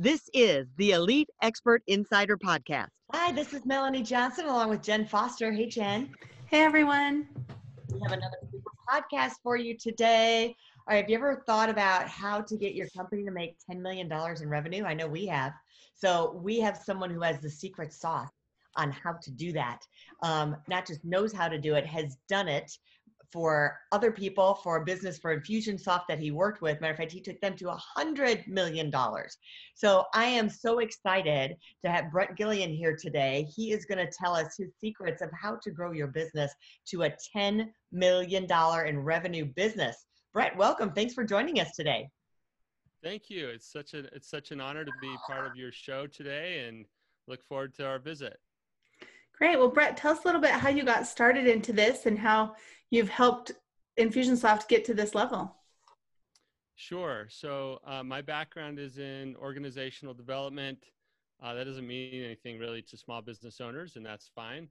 This is the Elite Expert Insider Podcast. Hi, this is Melanie Johnson along with Jen Foster. Hey, Jen. Hey, everyone. We have another super podcast for you today. All right, have you ever thought about how to get your company to make $10 million in revenue? I know we have. So we have someone who has the secret sauce on how to do that. Um, not just knows how to do it, has done it for other people for a business for Infusionsoft that he worked with. Matter of fact, he took them to a hundred million dollars. So I am so excited to have Brett Gilliland here today. He is going to tell us his secrets of how to grow your business to a $10 million in revenue business. Brett, welcome. Thanks for joining us today. Thank you. It's such a it's such an honor to be part of your show today and look forward to our visit. Great. Well, Brett, tell us a little bit how you got started into this and how you've helped Infusionsoft get to this level. Sure. So uh, my background is in organizational development. Uh, that doesn't mean anything really to small business owners, and that's fine.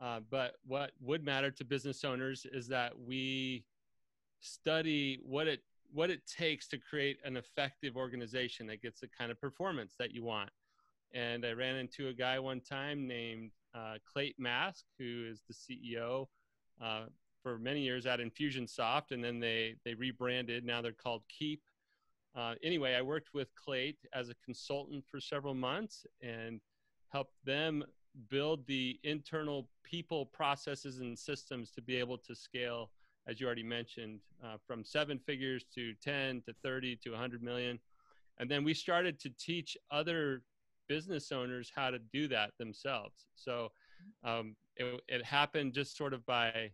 Uh, but what would matter to business owners is that we study what it what it takes to create an effective organization that gets the kind of performance that you want. And I ran into a guy one time named uh, Clayton Mask, who is the CEO uh, for many years at Infusionsoft, and then they they rebranded. Now they're called Keap. Uh, anyway, I worked with Clate as a consultant for several months and helped them build the internal people, processes, and systems to be able to scale, as you already mentioned, uh, from seven figures to 10 to 30 to 100 million. And then we started to teach other business owners how to do that themselves. So um, it, it, happened just sort of by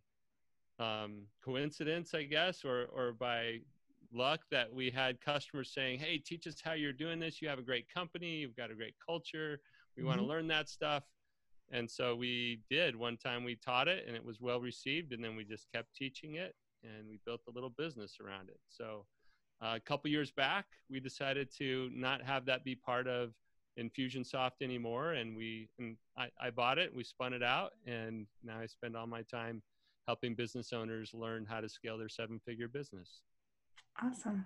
um, coincidence, I guess, or, or by luck that we had customers saying, Hey, teach us how you're doing this. You have a great company, you've got a great culture. We mm-hmm. want to learn that stuff. And so we did. One time we taught it and it was well received, and then we just kept teaching it and we built a little business around it. So uh, a couple years back, we decided to not have that be part of Infusionsoft anymore, and we and I, I bought it. We spun it out, and now I spend all my time helping business owners learn how to scale their seven-figure business. Awesome.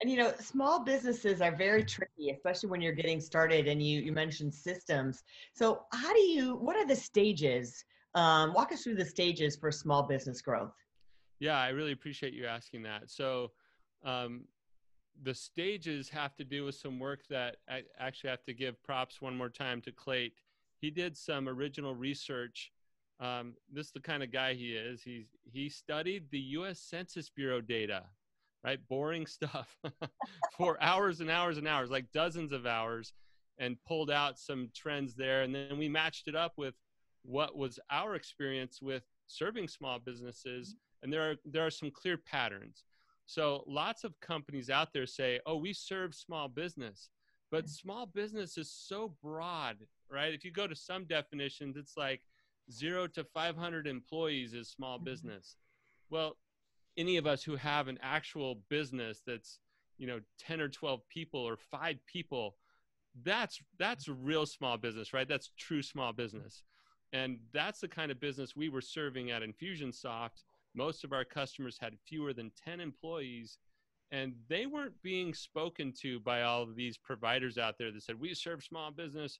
And you know, small businesses are very tricky, especially when you're getting started. And you you mentioned systems. So how do you? What are the stages? Um, walk us through the stages for small business growth. Yeah, I really appreciate you asking that. So um, the stages have to do with some work that I actually have to give props one more time to Clate. He did some original research. Um, this is the kind of guy he is. He's he studied the U.S. Census Bureau data, right? Boring stuff for hours and hours and hours, like dozens of hours, and pulled out some trends there. And then we matched it up with what was our experience with serving small businesses. And there are there are some clear patterns. So lots of companies out there say, "Oh, we serve small business." But small business is so broad, right? If you go to some definitions, it's like 0 to 500 employees is small mm-hmm. business. Well, any of us who have an actual business that's, you know, 10 or 12 people or 5 people, that's that's real small business, right? That's true small business. And that's the kind of business we were serving at Infusionsoft most of our customers had fewer than 10 employees and they weren't being spoken to by all of these providers out there that said we serve small business.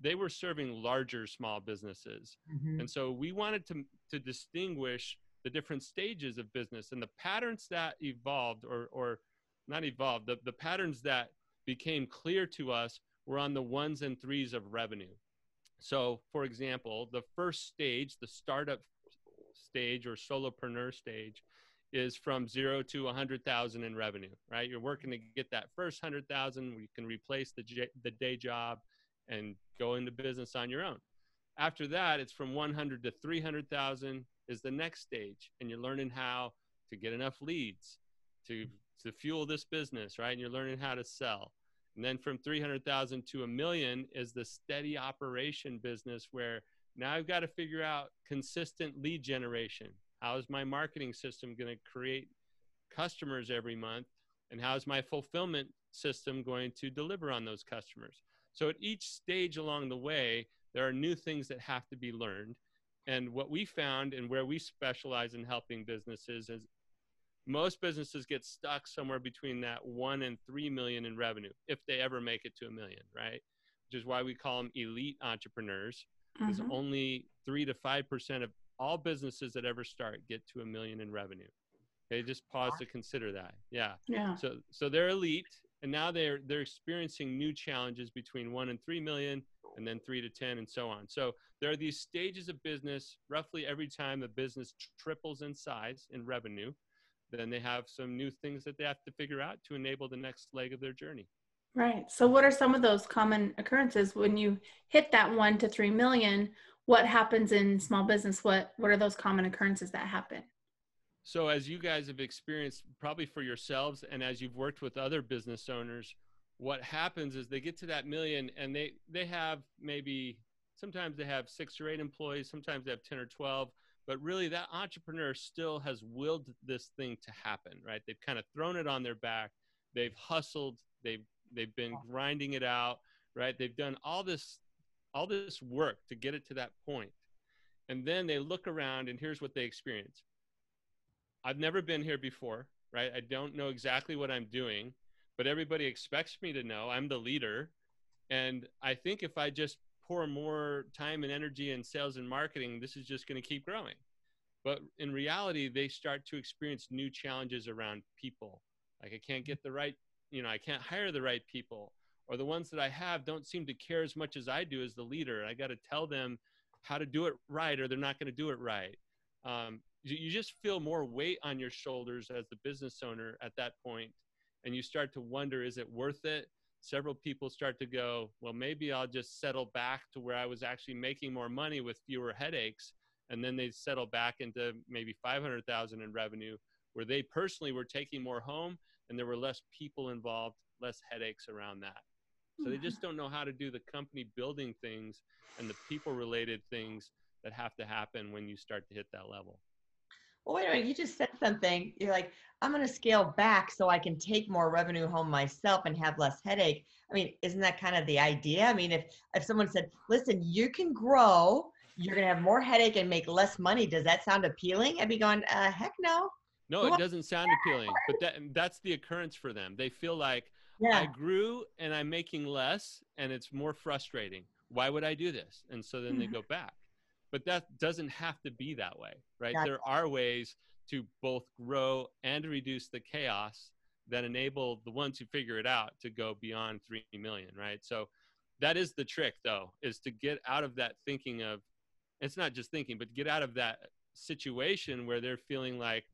They were serving larger small businesses. Mm-hmm. and so we wanted to to distinguish the different stages of business and the patterns that evolved or or not evolved the, the patterns that became clear to us were on the ones and threes of revenue. So for example the first stage the startup stage or solopreneur stage is from zero to 100,000 in revenue, right? You're working to get that first 100,000 you can replace the, the day job and go into business on your own. After that, it's from 100 to 300,000 is the next stage. And you're learning how to get enough leads to, to fuel this business, right? And you're learning how to sell. And then from 300,000 to a million is the steady operation business where now I've got to figure out consistent lead generation. How is my marketing system going to create customers every month? And how is my fulfillment system going to deliver on those customers? So at each stage along the way, there are new things that have to be learned. And what we found and where we specialize in helping businesses is most businesses get stuck somewhere between that one and three million in revenue if they ever make it to a million, right? Which is why we call them elite entrepreneurs, because mm-hmm. only three to five percent of all businesses that ever start get to a million in revenue. Okay, just pause to consider that. Yeah. Yeah. So so they're elite, and now they're they're experiencing new challenges between one and three million, and then three to ten, and so on. So there are these stages of business. Roughly every time the business triples in size in revenue then they have some new things that they have to figure out to enable the next leg of their journey. Right. So, what are some of those common occurrences when you hit that one to three million? What happens in small business? What What are those common occurrences that happen? So, as you guys have experienced, probably for yourselves, and as you've worked with other business owners, what happens is they get to that million, and they they have maybe sometimes they have six or eight employees, sometimes they have ten or twelve, but really that entrepreneur still has willed this thing to happen right they've kind of thrown it on their back they've hustled they've they've been grinding it out right? They've done all this all this work to get it to that point. And then they look around and here's what they experience. I've never been here before right? I don't know exactly what i'm doing but everybody expects me to know. I'm the leader. And i think if i just pour more time and energy in sales and marketing, this is just going to keep growing. But in reality, they start to experience new challenges around people. Like I can't get the right, you know, I can't hire the right people, or the ones that I have don't seem to care as much as I do as the leader. I got to tell them how to do it right, or they're not going to do it right. Um, you just feel more weight on your shoulders as the business owner at that point, and you start to wonder: Is it worth it? several people start to go, well, maybe I'll just settle back to where I was actually making more money with fewer headaches. And then they settle back into maybe 500,000 in revenue where they personally were taking more home and there were less people involved, less headaches around that. So they just don't know how to do the company building things and the people related things that have to happen when you start to hit that level well, wait a minute, you just said something. You're like, I'm going to scale back so I can take more revenue home myself and have less headache. I mean, isn't that kind of the idea? I mean, if if someone said, "Listen, you can grow, you're going to have more headache and make less money," does that sound appealing? I'd be going, uh, "Heck no." No, it doesn't sound appealing, but that that's the occurrence for them. They feel like yeah. I grew and I'm making less, and it's more frustrating. Why would I do this? And so then mm-hmm. they go back but that doesn't have to be that way right there are ways to both grow and reduce the chaos that enable the ones who figure it out to go beyond 3 million right so that is the trick though is to get out of that thinking of it's not just thinking but get out of that situation where they're feeling like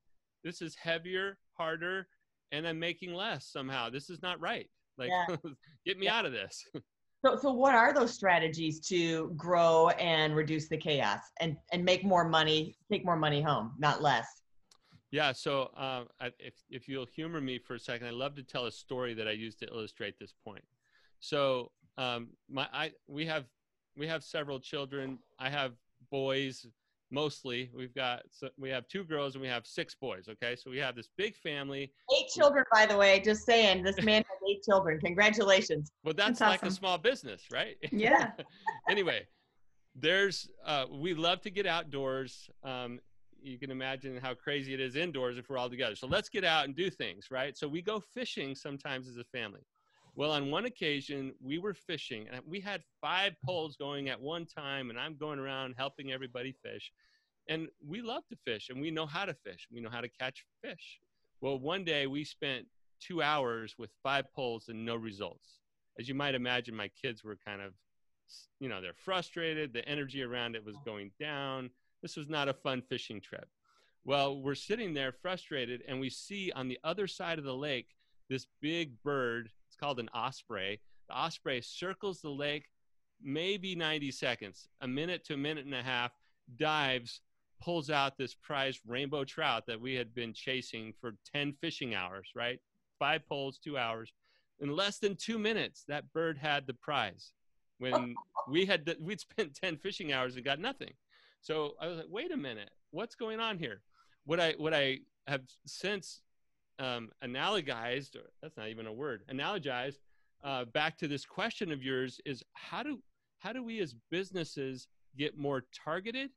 this is heavier harder and i'm making less somehow this is not right like yeah. get me yeah. out of this So, so what are those strategies to grow and reduce the chaos and, and make more money, take more money home, not less? Yeah. So, um, if, if you'll humor me for a second, I'd love to tell a story that I use to illustrate this point. So, um, my, I, we have, we have several children. I have boys mostly we've got so we have two girls and we have six boys okay? So we have this big family. Eight children by the way just saying this man has eight children. Congratulations. Well that's, that's like awesome. a small business right? Yeah. Anyway there's uh, we love to get outdoors. Um, you can imagine how crazy it is indoors if we're all together. So let's get out and do things right? So we go fishing sometimes as a family well, on one occasion, we were fishing and we had five mm-hmm. poles going at one time, and I'm going around helping everybody fish. And we love to fish and we know how to fish. We know how to catch fish. Well, one day we spent two hours with five poles and no results. As you might imagine, my kids were kind of, you know, they're frustrated. The energy around it was mm-hmm. going down. This was not a fun fishing trip. Well, we're sitting there frustrated, and we see on the other side of the lake this big bird called an osprey. The osprey circles the lake maybe 90 seconds, a minute to a minute and a half, dives, pulls out this prized rainbow trout that we had been chasing for 10 fishing hours, right? Five poles, two hours. in less than two minutes, that bird had the prize. When we had the, we'd spent ten fishing hours and got nothing. So I was like, wait a minute, what's going on here? What I what I have since um, analogized, or that's not even a word, analogized uh, back to this question of yours is how do how do we as businesses get more targeted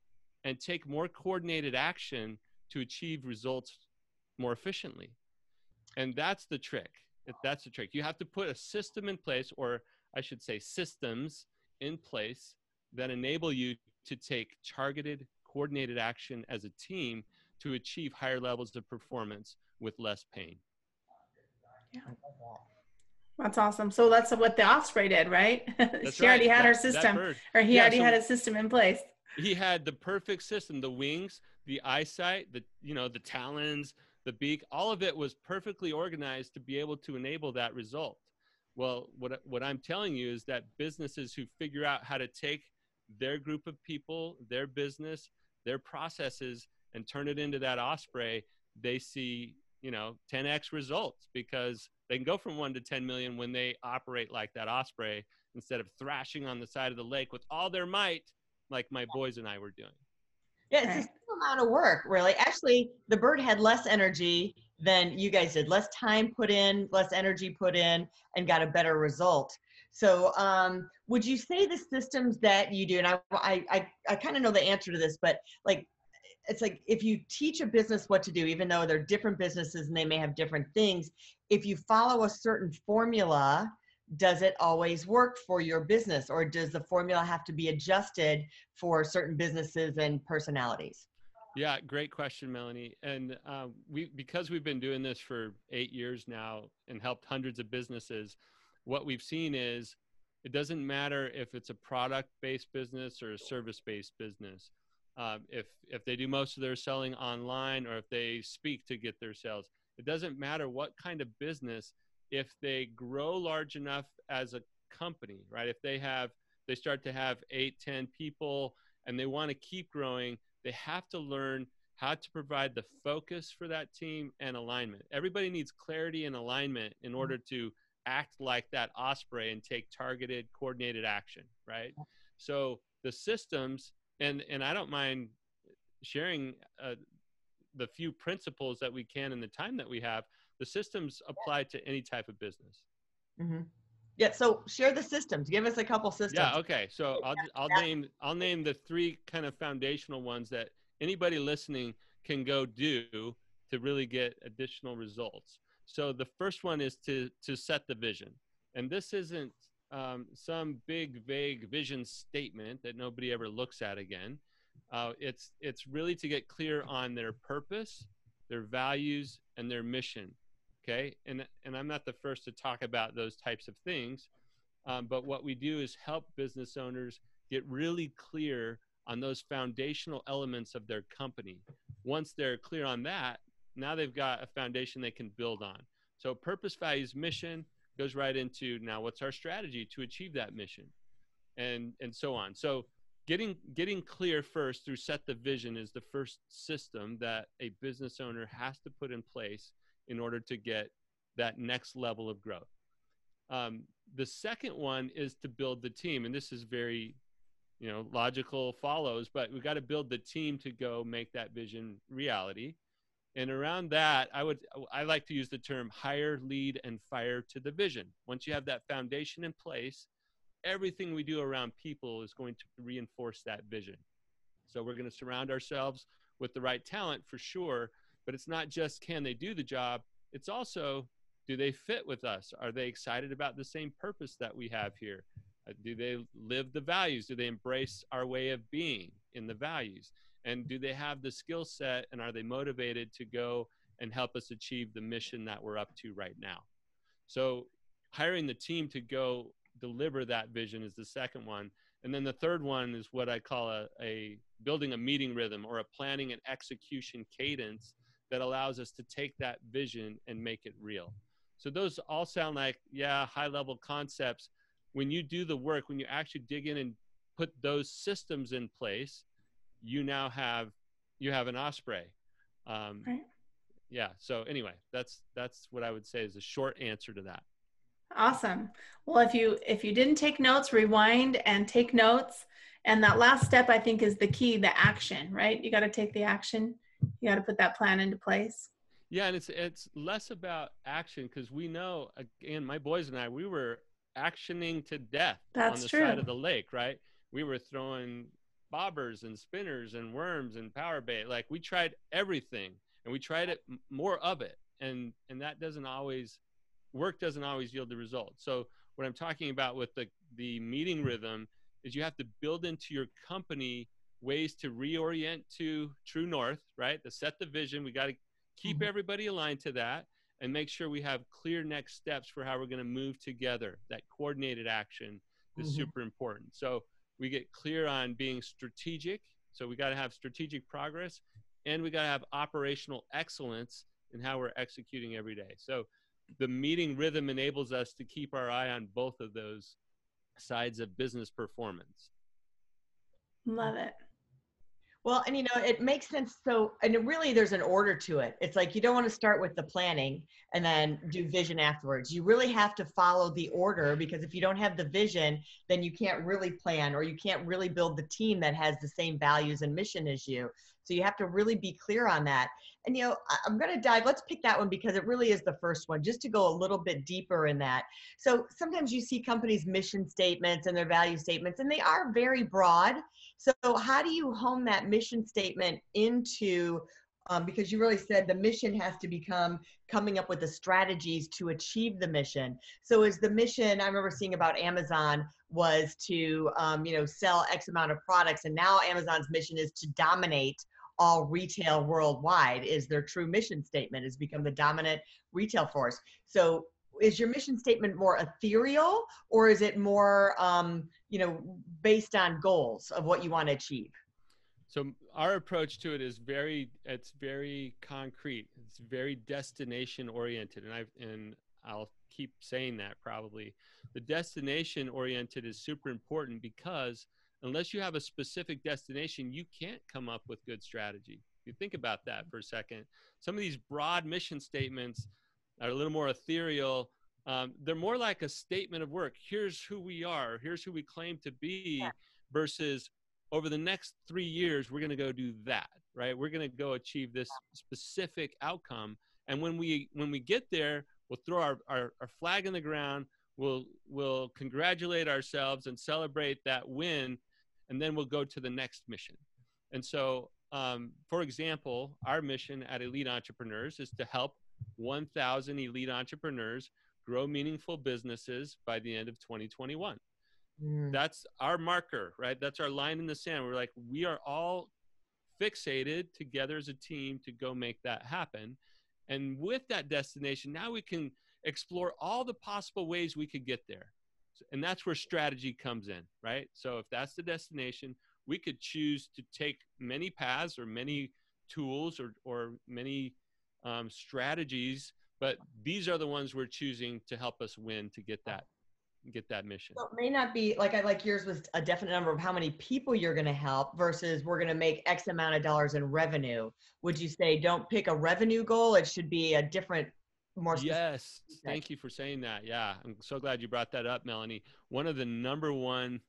and take more coordinated action to achieve results more efficiently? And that's the trick. That's the trick. You have to put a system in place, or I should say, systems in place that enable you to take targeted, coordinated action as a team to achieve higher levels of performance with less pain. Yeah. That's awesome. So that's what the Osprey did, right? she already right. had that, her system, or he yeah, already so had a system in place. He had the perfect system: the wings, the eyesight, the you know the talons, the beak. All of it was perfectly organized to be able to enable that result. Well, what what I'm telling you is that businesses who figure out how to take their group of people, their business, their processes, and turn it into that osprey, they see you know 10x results because they can go from 1 to 10 million when they operate like that osprey instead of thrashing on the side of the lake with all their might like my boys and I were doing. Yeah, it's the same amount of work, really. Actually, the bird had less energy than you guys did. Less time put in, less energy put in, and got a better result. So, um, would you say the systems that you do, and I, I, I, I kind of know the answer to this, but like it's like if you teach a business what to do, even though they're different businesses and they may have different things, if you follow a certain formula, does it always work for your business or does the formula have to be adjusted for certain businesses and personalities? Yeah, great question, Melanie. And uh, we, because we've been doing this for eight years now and helped hundreds of businesses, what we've seen is it doesn't matter if it's a product-based business or a service-based business um, if if they do most of their selling online or if they speak to get their sales. It doesn't matter what kind of business if they grow large enough as a company right? If they have they start to have eight ten people and they want to keep growing they have to learn how to provide the focus for that team and alignment. Everybody needs clarity and alignment in order to act like that osprey and take targeted coordinated action right? So the systems and and I don't mind sharing uh, the few principles that we can in the time that we have. The systems apply to any type of business. Mm-hmm. Yeah. So share the systems. Give us a couple systems. Yeah. Okay. So I'll I'll name I'll name the three kind of foundational ones that anybody listening can go do to really get additional results. So the first one is to to set the vision, and this isn't um, some big vague vision statement that nobody ever looks at again. Uh, it's it's really to get clear on their purpose, their values, and their mission. Okay, and and I'm not the first to talk about those types of things, um, but what we do is help business owners get really clear on those foundational elements of their company. Once they're clear on that, now they've got a foundation they can build on. So purpose, values, mission goes right into now what's our strategy to achieve that mission? And and so on. So getting getting clear first through set the vision is the first system that a business owner has to put in place in order to get that next level of growth. Um, the second one is to build the team and this is very you know logical follows but we've got to build the team to go make that vision reality and around that, I would I like to use the term hire, lead, and fire to the vision. Once you have that foundation in place, everything we do around people is going to reinforce that vision. So we're going to surround ourselves with the right talent for sure, but it's not just can they do the job, it's also do they fit with us? Are they excited about the same purpose that we have here? Uh, do they live the values? Do they embrace our way of being in the values? And do they have the skill set and are they motivated to go and help us achieve the mission that we're up to right now? So hiring the team to go deliver that vision is the second one. And then the third one is what i call a, a building a meeting rhythm or a planning and execution cadence that allows us to take that vision and make it real. So those all sound like yeah high level concepts. When you do the work when you actually dig in and put those systems in place you now have you have an osprey um, right. yeah so anyway that's that's what i would say is a short answer to that Awesome. Well, if you if you didn't take notes, rewind and take notes. And that last step I think is the key, the action, right? You got to take the action. You got to put that plan into place. Yeah, and it's it's less about action because we know again, my boys and I, we were actioning to death That's on the true. side of the lake, right? We were throwing bobbers and spinners and worms and power bait. Like we tried everything, and we tried it more of it, and and that doesn't always work. Doesn't always yield the result. So what I'm talking about with the the meeting rhythm is you have to build into your company ways to reorient to true north, right? To set the vision. We got to keep mm-hmm. everybody aligned to that and make sure we have clear next steps for how we're going to move together. That coordinated action is mm-hmm. super important. So we get clear on being strategic. So we got to have strategic progress and we got to have operational excellence in how we're executing every day. So the meeting rhythm enables us to keep our eye on both of those sides of business performance. Love it. Well, and you know, it makes sense. So, and really, there's an order to it. It's like you don't want to start with the planning and then do vision afterwards. You really have to follow the order because if you don't have the vision, then you can't really plan or you can't really build the team that has the same values and mission as you. So, you have to really be clear on that. And, you know, I'm going to dive, let's pick that one because it really is the first one, just to go a little bit deeper in that. So, sometimes you see companies' mission statements and their value statements, and they are very broad so, how do you hone that mission statement into? Um, because you really said the mission has to become coming up with the strategies to achieve the mission. So, is the mission I remember seeing about Amazon was to um, you know sell X amount of products, and now Amazon's mission is to dominate all retail worldwide. Is their true mission statement? Is become the dominant retail force. So, is your mission statement more ethereal or is it more um, you know based on goals of what you want to achieve so our approach to it is very it's very concrete it's very destination oriented and i and i'll keep saying that probably the destination oriented is super important because unless you have a specific destination you can't come up with good strategy if you think about that for a second some of these broad mission statements are a little more ethereal. Um, they're more like a statement of work. Here's who we are. Here's who we claim to be. Yeah. Versus over the next three years, we're going to go do that. Right? We're going to go achieve this specific outcome. And when we when we get there, we'll throw our, our, our flag in the ground. We'll we'll congratulate ourselves and celebrate that win, and then we'll go to the next mission. And so, um, for example, our mission at Elite Entrepreneurs is to help 1,000 elite entrepreneurs grow meaningful businesses by the end of 2021. Mm. That's our marker, right? That's our line in the sand. We're like, we are all fixated together as a team to go make that happen. And with that destination, now we can explore all the possible ways we could get there. And that's where strategy comes in, right? So if that's the destination, we could choose to take many paths or many tools or, or many um, strategies, but these are the ones we're choosing to help us win to get that get that mission. So it may not be like I like yours was a definite number of how many people you're going to help versus we're going to make X amount of dollars in revenue. Would you say don't pick a revenue goal? It should be a different more yes thank you for saying that yeah i'm so glad you brought that up melanie one of the number one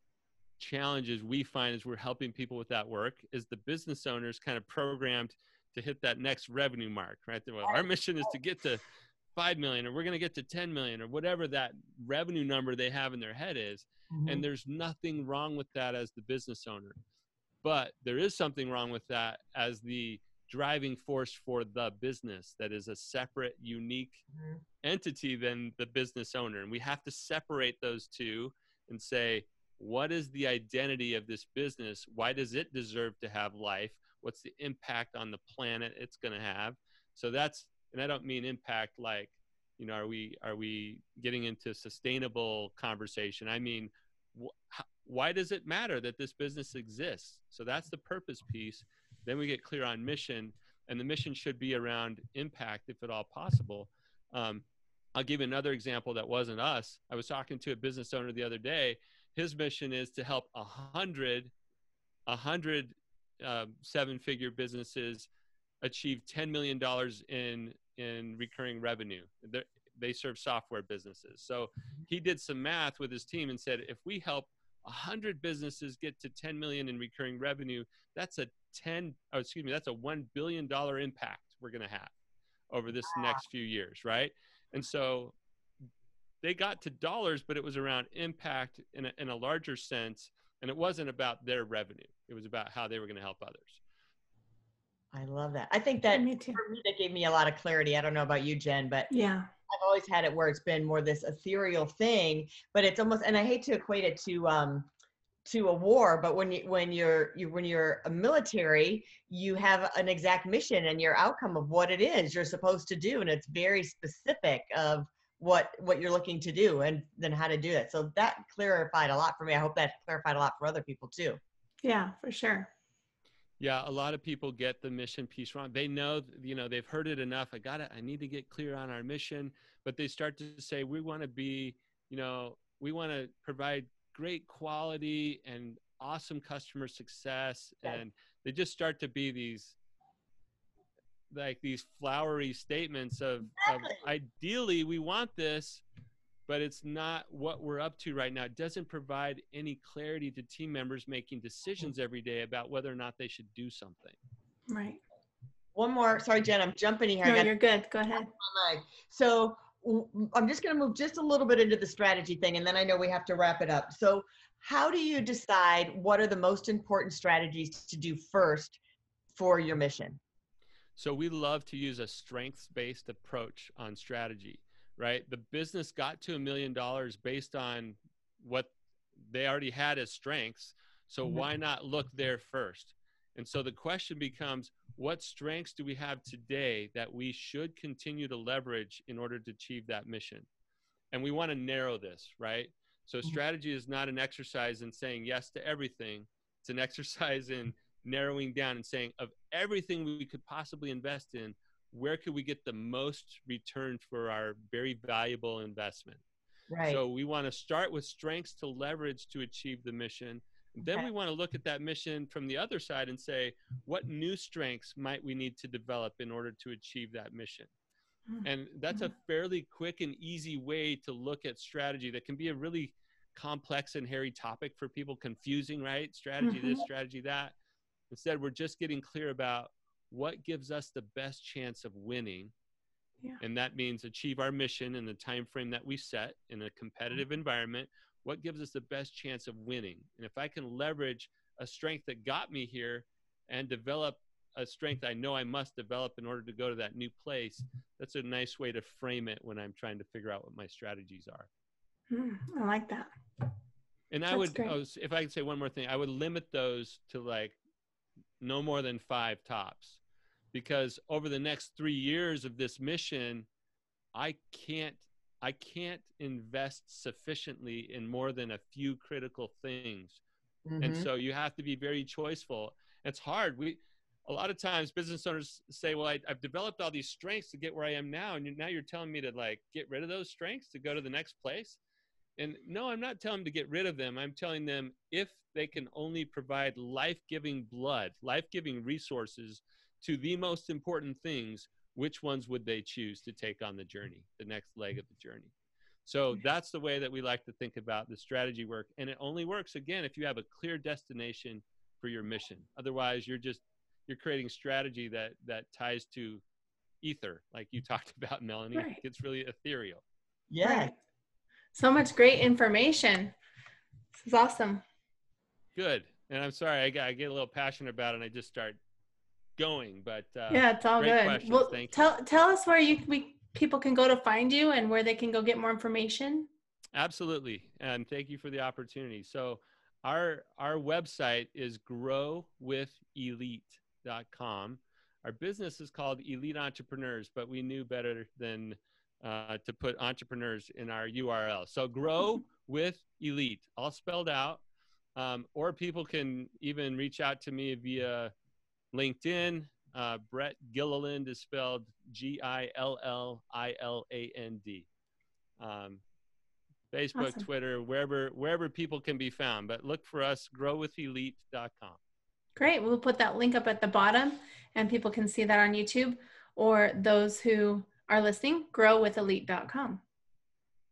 challenges we find as we're helping people with that work is the business owners kind of programmed to hit that next revenue mark, right? Well, our mission is to get to 5 million or we're going to get to 10 million or whatever that revenue number they have in their head is. Mm-hmm. And there's nothing wrong with that as the business owner. But there is something wrong with that as the driving force for the business that is a separate, unique mm-hmm. entity than the business owner. And we have to separate those two and say, what is the identity of this business? Why does it deserve to have life? what's the impact on the planet it's going to have so that's and i don't mean impact like you know are we are we getting into sustainable conversation i mean wh- why does it matter that this business exists so that's the purpose piece then we get clear on mission and the mission should be around impact if at all possible um, i'll give you another example that wasn't us i was talking to a business owner the other day his mission is to help a hundred a hundred uh, seven figure businesses achieve $10 million in, in recurring revenue. They're, they serve software businesses. So he did some math with his team and said, if we help 100 businesses get to 10 million in recurring revenue, that's a 10, oh, excuse me, that's a $1 billion impact we're going to have over this wow. next few years, right? And so they got to dollars, but it was around impact in a, in a larger sense. And it wasn't about their revenue. It was about how they were going to help others. I love that. I think that me too. for me, that gave me a lot of clarity. I don't know about you, Jen, but yeah, I've always had it where it's been more this ethereal thing, but it's almost, and I hate to equate it to, um, to a war but when you when you're you when you're a military you have an exact mission and your outcome of what it is you're supposed to do and it's very specific of what what you're looking to do and then how to do it. So that clarified a lot for me. I hope that clarified a lot for other people too. Yeah for sure. Yeah a lot of people get the mission piece wrong. They know you know they've heard it enough. I got it i need to get clear on our mission but they start to say we want to be you know we want to provide great quality and awesome customer success. And they just start to be these like these flowery statements of, exactly. of ideally we want this but it's not what we're up to right now. It doesn't provide any clarity to team members making decisions every day about whether or not they should do something. Right. One more. Sorry jen i'm jumping here. No, you're good. Go ahead. so I'm just going to move just a little bit into the strategy thing, and then I know we have to wrap it up. So, how do you decide what are the most important strategies to do first for your mission? So, we love to use a strengths based approach on strategy, right? The business got to a million dollars based on what they already had as strengths. So, mm-hmm. why not look there first? And so the question becomes what strengths do we have today that we should continue to leverage in order to achieve that mission? And we want to narrow this, right? So mm-hmm. strategy is not an exercise in saying yes to everything. It's an exercise in narrowing down and saying of everything we could possibly invest in, where could we get the most return for our very valuable investment? Right. So we want to start with strengths to leverage to achieve the mission then okay. we want to look at that mission from the other side and say, what new strengths might we need to develop in order to achieve that mission? Mm-hmm. And that's a mm-hmm. fairly quick and easy way to look at strategy that can be a really complex and hairy topic for people, confusing, right? Strategy mm-hmm. this, strategy that. Instead, we're just getting clear about what gives us the best chance of winning. Yeah. And that means achieve our mission in the time frame that we set in a competitive mm-hmm. environment what gives us the best chance of winning? And if i can leverage a strength that got me here and develop a strength i know i must develop in order to go to that new place that's a nice way to frame it when i'm trying to figure out what my strategies are. Mm, i like that. And i would I was, if i could say one more thing i would limit those to like no more than five tops. Because over the next three years of this mission i can't I can't invest sufficiently in more than a few critical things. Mm-hmm. And so you have to be very choiceful. It's hard. We a lot of times business owners say, "Well, I, have developed all these strengths to get where I am now, and now you're telling me to like get rid of those strengths to go to the next place." And no, I'm not telling them to get rid of them. I'm telling them if they can only provide life-giving blood, life-giving resources to the most important things, which ones would they choose to take on the journey, the next leg of the journey? So mm-hmm. that's the way that we like to think about the strategy work. And it only works again if you have a clear destination for your mission. Otherwise, you're just you're creating strategy that that ties to ether, like you talked about, Melanie. Right. It's really ethereal. Yeah. Right. So much great information. This is awesome. Good. And I'm sorry, I, get, I get a little passionate about it and I just start going. But uh, yeah, it's all good. Questions. Well, Thank tell you. tell us where you we people can go to find you and where they can go get more information. Absolutely, and thank you for the opportunity. So our our website is growwithelite.com. Our business is called Elite Entrepreneurs, but we knew better than uh, to put entrepreneurs in our URL. So grow with elite, all spelled out. Um, or people can even reach out to me via LinkedIn, uh, Brett Gilliland is spelled G I L L I L A N D. Um, Facebook, awesome. Twitter, wherever wherever people can be found. But look for us, growwithelite.com. Great. We'll put that link up at the bottom and people can see that on YouTube or those who our listing, growwithelite.com.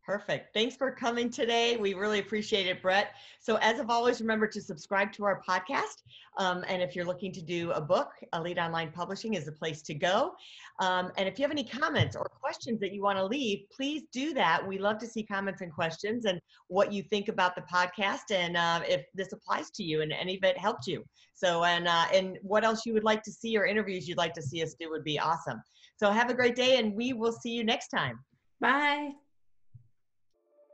Perfect. Thanks for coming today. We really appreciate it, Brett. So, as of always, remember to subscribe to our podcast. Um, and if you're looking to do a book, Elite Online Publishing is the place to go. Um, and if you have any comments or questions that you want to leave, please do that. We love to see comments and questions and what you think about the podcast and uh, if this applies to you and any of it helped you. So, and uh, and what else you would like to see or interviews you'd like to see us do would be awesome. So, have a great day, and we will see you next time. Bye.